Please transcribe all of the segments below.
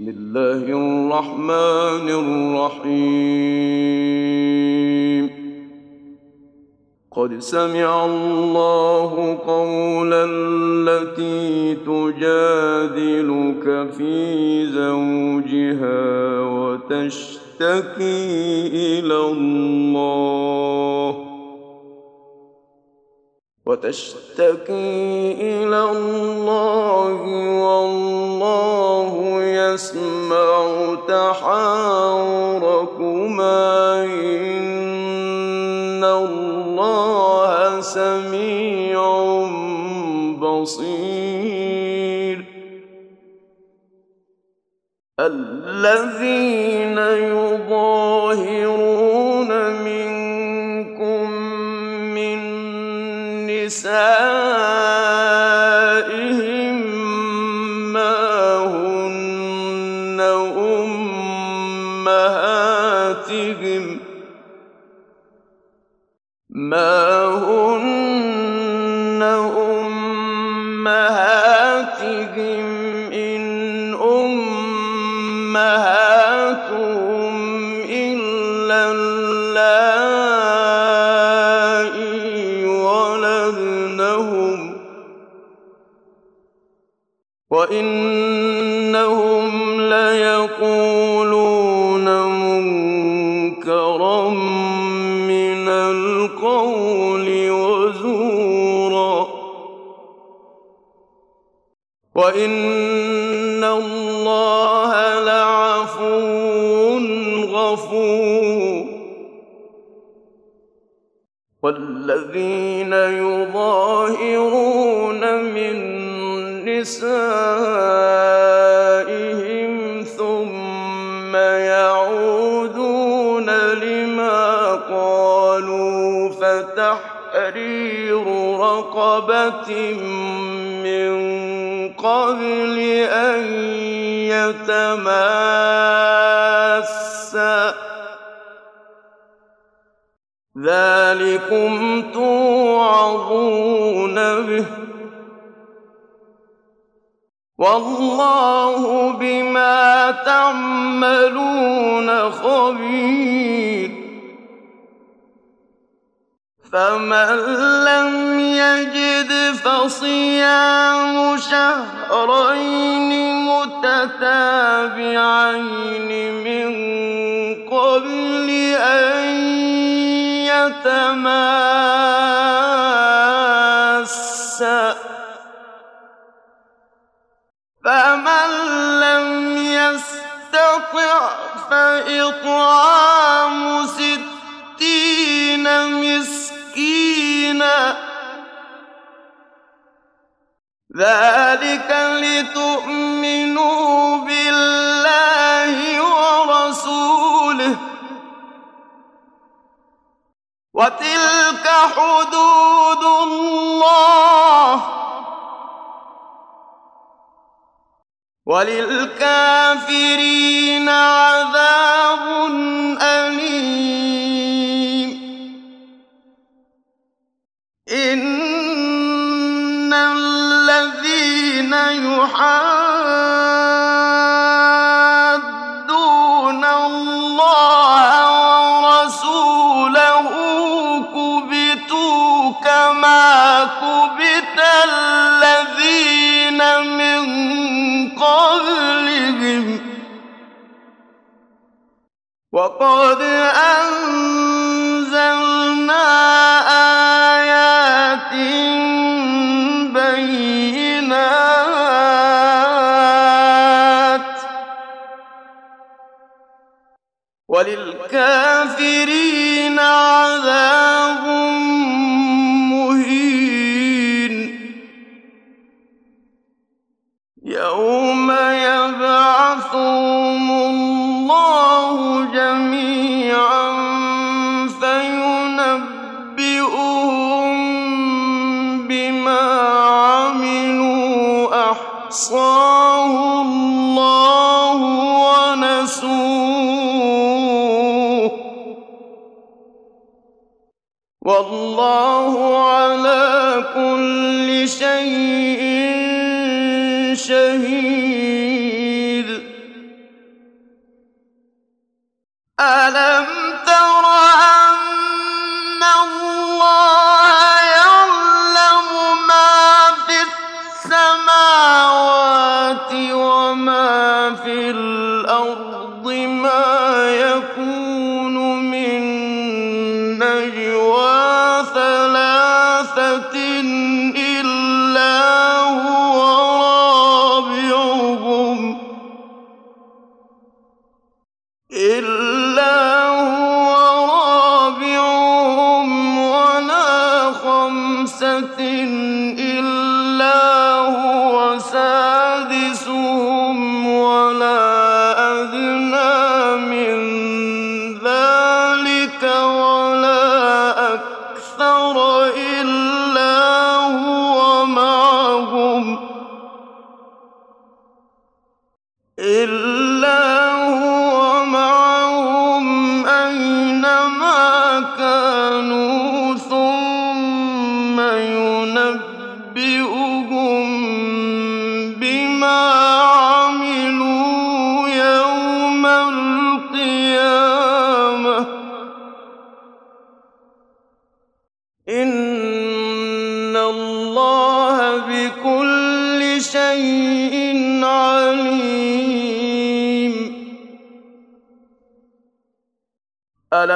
بسم الله الرحمن الرحيم. قد سمع الله قول التي تجادلك في زوجها وتشتكي إلى الله. وتشتكي إلى الله والله يسمع تحاوركما إن الله سميع بصير. الذين يظاهرون أمهاتهم وإن الله لعفو غفور والذين يظاهرون من نسائهم ثم يعودون لما قالوا فتحرير رقبة من قبل أن يتماسا ذلكم توعظون به. والله بما تعملون خبير. فمن لم يجد فصيام شهرين متتابعين من قبل أن يتماسا فمن لم يستطع فإطعام ستين مسكينا ذلك لتؤمنوا بالله ورسوله. وتلك حدود الله. وللكافرين عذاب أليم. إن الذين يحادون الله ورسوله كبتوا كما كبت الذين من قبلهم وقد أنزلنا وللكافرين عذاب والله على كل شيء شهيد.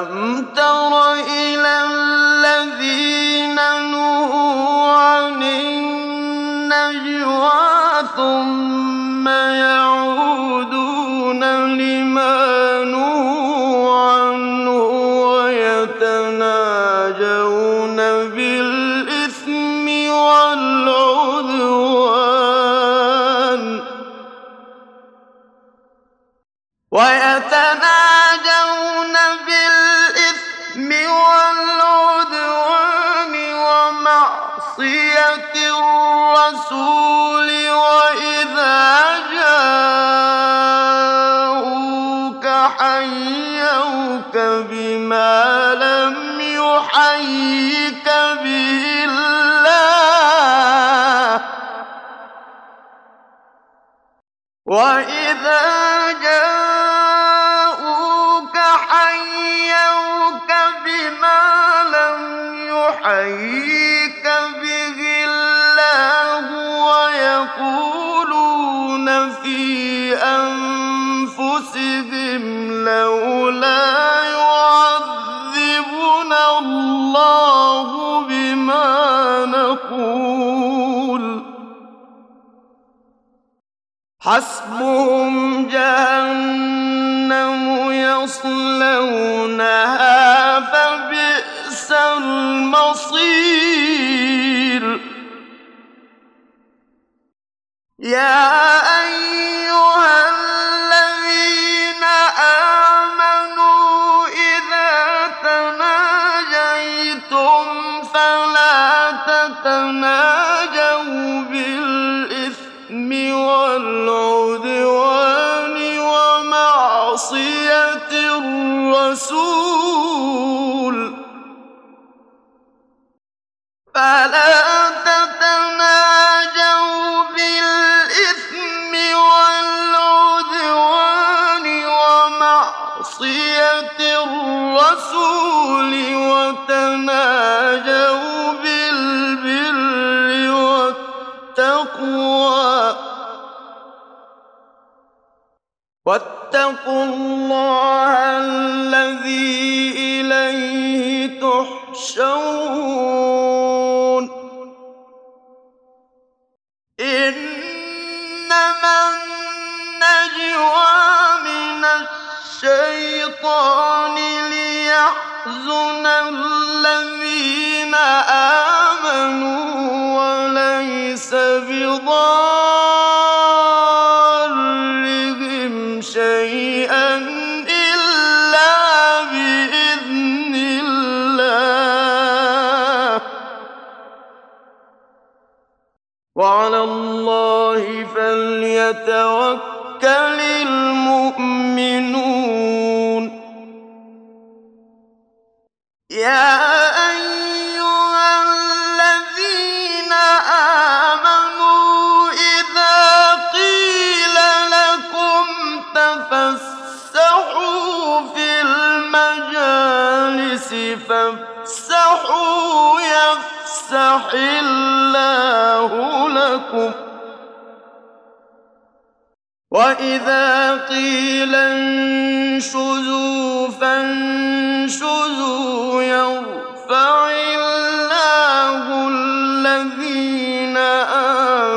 لما حسبهم جهنم يصلونها فبئس المصير. يا واتقوا الله الذي وعلى الله فليتوكل المؤمنون. يا وإذا قيل انشزوا فانشزوا يرفع الله الذين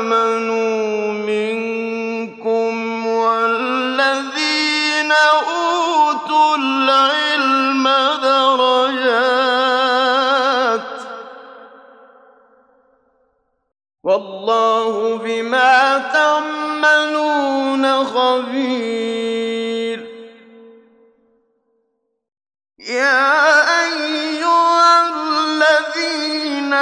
آمنوا منكم والذين أوتوا العلم درجات والله بما تعملون خبير. يا أيها الذين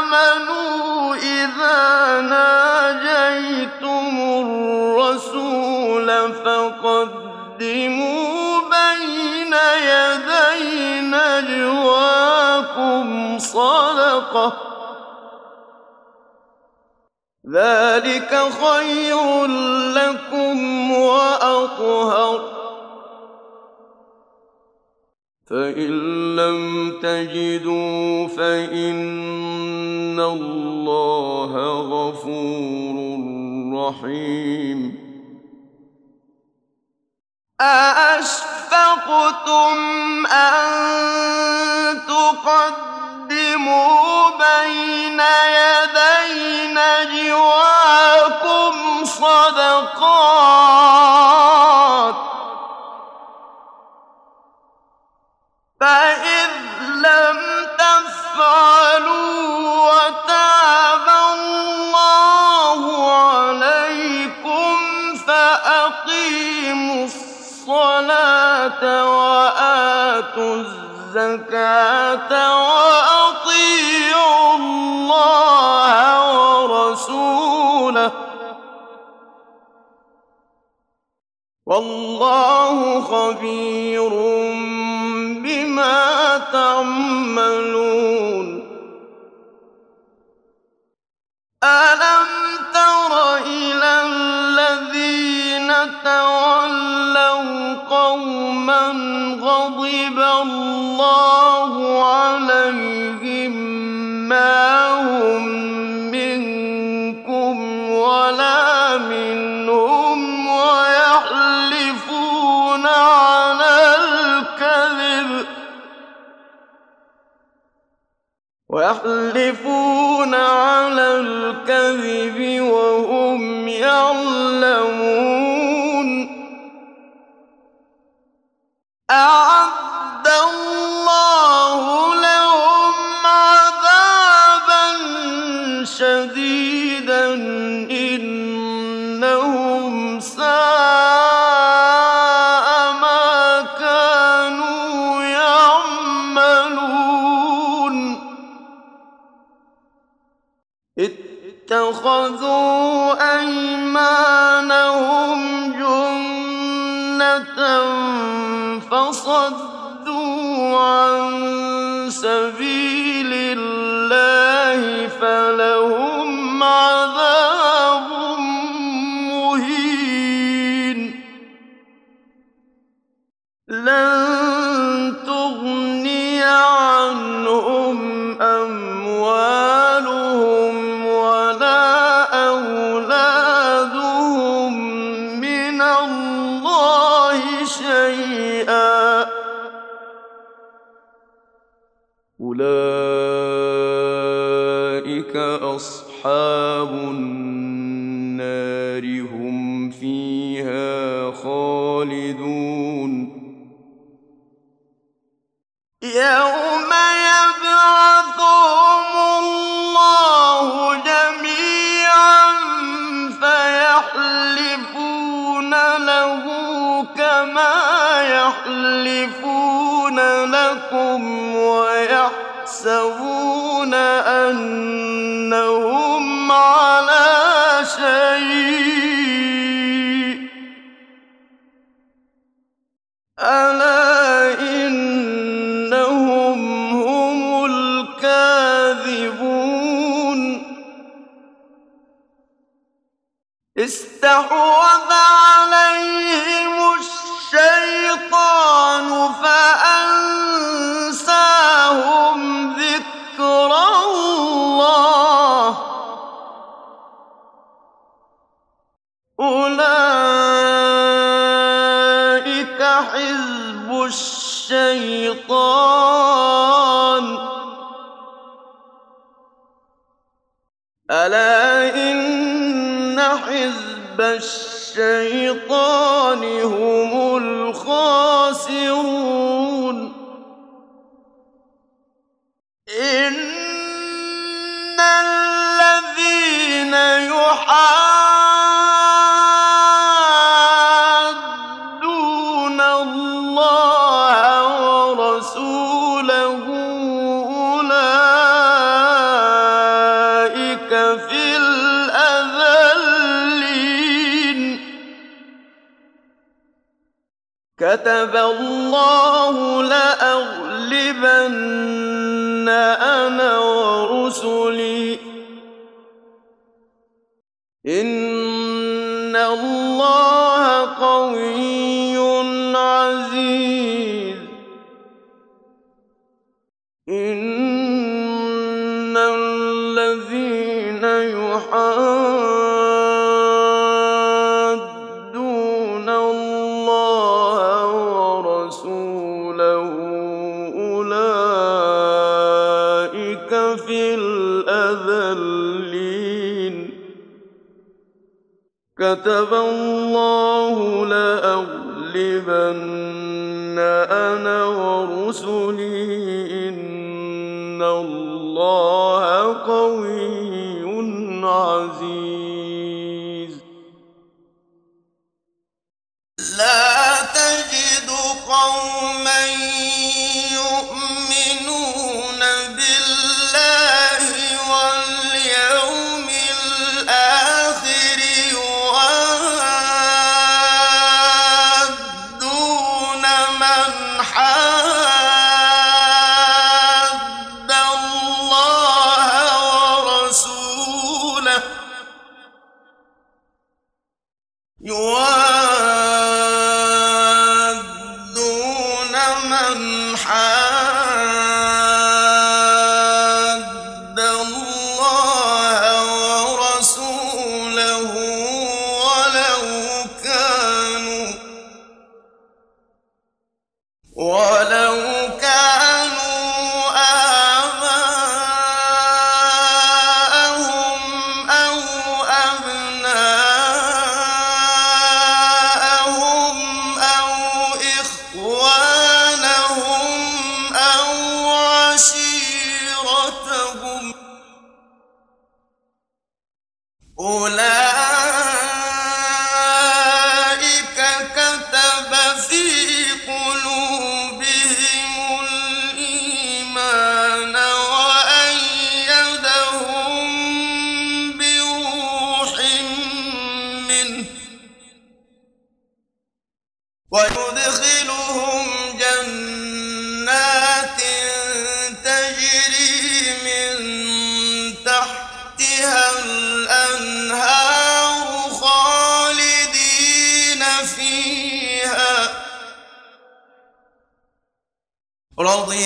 آمنوا إذا ناجيتم الرسول فقدموا بين يدي نجواكم صدقه ذلك خير لكم وأطهر. فإن لم تجدوا فإن الله غفور رحيم. أأشفقتم أن تقدموا بين وآتوا الزكاة وأطيعوا الله ورسوله والله ويحلفون على الكذب وهم اتخذوا أيمانهم جنة فصدوا عن خالدون. يوم يبعثهم الله جميعا فيحلفون له كما يحلفون لكم ويحسبون استحوذ الشيطان هم الخاسرون. كتب الله لأغلبن أنا ورسلي. إن الله قوي كتب الله لأغلبن أنا ورسلي إن الله قوي عزيز. لا تجد قوما you are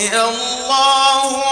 الله